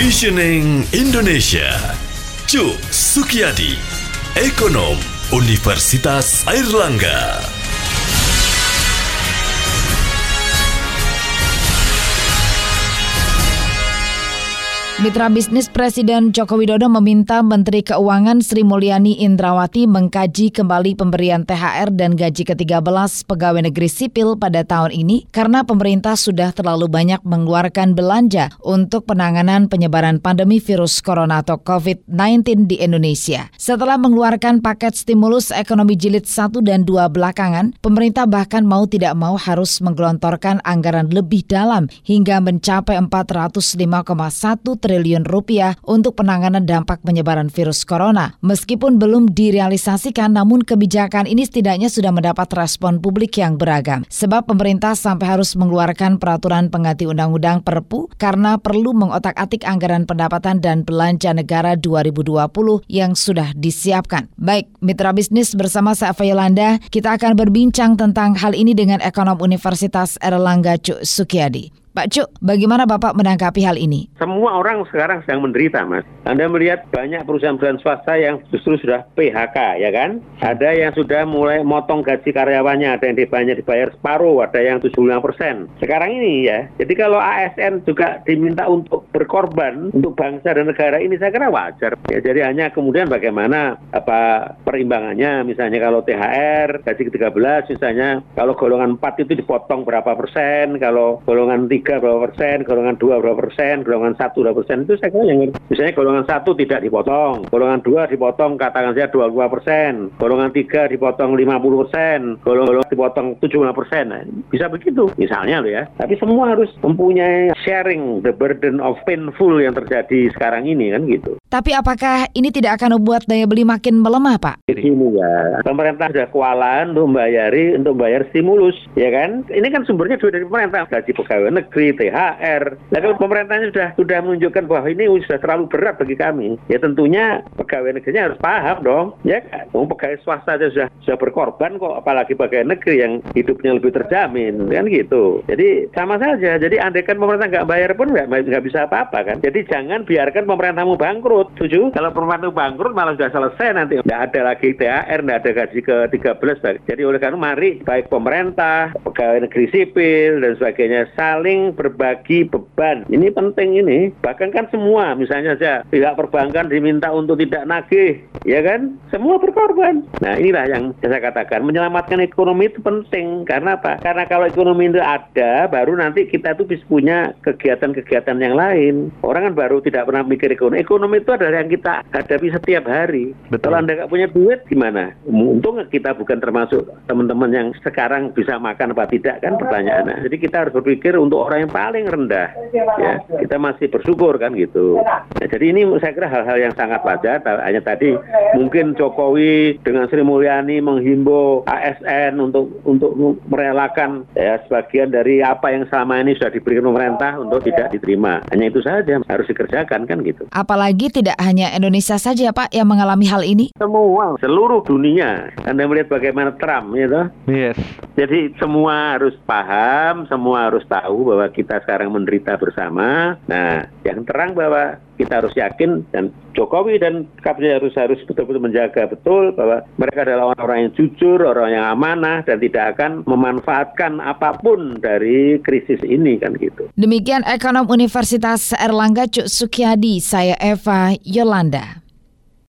Visioning Indonesia. Cuk Sukiyadi, Ekonom Universitas Airlangga. Mitra bisnis Presiden Joko Widodo meminta Menteri Keuangan Sri Mulyani Indrawati mengkaji kembali pemberian THR dan gaji ke-13 pegawai negeri sipil pada tahun ini karena pemerintah sudah terlalu banyak mengeluarkan belanja untuk penanganan penyebaran pandemi virus corona atau COVID-19 di Indonesia. Setelah mengeluarkan paket stimulus ekonomi jilid 1 dan 2 belakangan, pemerintah bahkan mau tidak mau harus menggelontorkan anggaran lebih dalam hingga mencapai 405,1 triliun triliun rupiah untuk penanganan dampak penyebaran virus corona. Meskipun belum direalisasikan, namun kebijakan ini setidaknya sudah mendapat respon publik yang beragam. Sebab pemerintah sampai harus mengeluarkan peraturan pengganti undang-undang Perpu karena perlu mengotak-atik anggaran pendapatan dan belanja negara 2020 yang sudah disiapkan. Baik, mitra bisnis bersama saya Yolanda, kita akan berbincang tentang hal ini dengan ekonom Universitas Erlangga Cuk Sukiyadi. Pak Cuk, bagaimana Bapak menanggapi hal ini? Semua orang sekarang sedang menderita, Mas. Anda melihat banyak perusahaan-perusahaan swasta yang justru sudah PHK, ya kan? Ada yang sudah mulai motong gaji karyawannya, ada yang banyak dibayar separuh, ada yang 75 persen. Sekarang ini ya, jadi kalau ASN juga diminta untuk berkorban untuk bangsa dan negara ini, saya kira wajar. Ya, jadi hanya kemudian bagaimana apa perimbangannya, misalnya kalau THR, gaji ke-13, misalnya kalau golongan 4 itu dipotong berapa persen, kalau golongan 3 tiga berapa persen, golongan dua berapa persen, golongan satu berapa persen itu saya kira yang misalnya golongan satu tidak dipotong, golongan dua dipotong katakan saya dua dua persen, golongan tiga dipotong lima puluh persen, golongan dipotong tujuh puluh persen, nah, bisa begitu misalnya loh ya. Tapi semua harus mempunyai sharing the burden of painful yang terjadi sekarang ini kan gitu. Tapi apakah ini tidak akan membuat daya beli makin melemah, Pak? Ini ya, pemerintah sudah kewalahan untuk membayari untuk bayar stimulus, ya kan? Ini kan sumbernya juga dari pemerintah, gaji pegawai negeri, THR. Nah kalau pemerintahnya sudah sudah menunjukkan bahwa ini sudah terlalu berat bagi kami, ya tentunya pegawai negerinya harus paham dong, ya kan? Oh, pegawai swasta aja sudah sudah berkorban kok, apalagi pegawai negeri yang hidupnya lebih terjamin, kan gitu. Jadi sama saja. Jadi andaikan pemerintah nggak bayar pun nggak nggak bisa apa-apa kan. Jadi jangan biarkan pemerintahmu bangkrut. Setuju? Kalau itu bangkrut malah sudah selesai nanti. Tidak ada lagi THR, tidak ada gaji ke-13. Jadi oleh karena mari baik pemerintah, pegawai negeri sipil dan sebagainya saling berbagi beban. Ini penting ini. Bahkan kan semua misalnya saja pihak perbankan diminta untuk tidak nagih, ya kan? Semua berkorban. Nah inilah yang saya katakan menyelamatkan ekonomi itu penting. Karena apa? Karena kalau ekonomi itu ada, baru nanti kita tuh bisa punya kegiatan-kegiatan yang lain. Orang kan baru tidak pernah mikir ekonomi. Ekonomi itu adalah yang kita hadapi setiap hari. Betul. Kalau Anda nggak punya duit gimana? Untung kita bukan termasuk teman-teman yang sekarang bisa makan apa tidak kan pertanyaannya. Jadi kita harus berpikir untuk orang yang paling rendah. Ya, kita masih bersyukur kan gitu. Ya, jadi ini saya kira hal-hal yang sangat wajar. Hanya tadi mungkin Jokowi dengan Sri Mulyani menghimbau ASN untuk untuk merelakan ya sebagian dari apa yang selama ini sudah diberikan pemerintah untuk tidak diterima. Hanya itu saja harus dikerjakan kan gitu. Apalagi tidak hanya Indonesia saja Pak yang mengalami hal ini? Semua, seluruh dunia. Anda melihat bagaimana Trump gitu. Yes. Jadi semua harus paham, semua harus tahu bahwa kita sekarang menderita bersama. Nah, yang terang bahwa kita harus yakin dan Jokowi dan kabinet harus harus betul-betul menjaga betul bahwa mereka adalah orang-orang yang jujur, orang yang amanah dan tidak akan memanfaatkan apa pun dari krisis ini kan gitu. Demikian ekonom Universitas Erlangga Cuk Sukiadi, saya Eva Yolanda.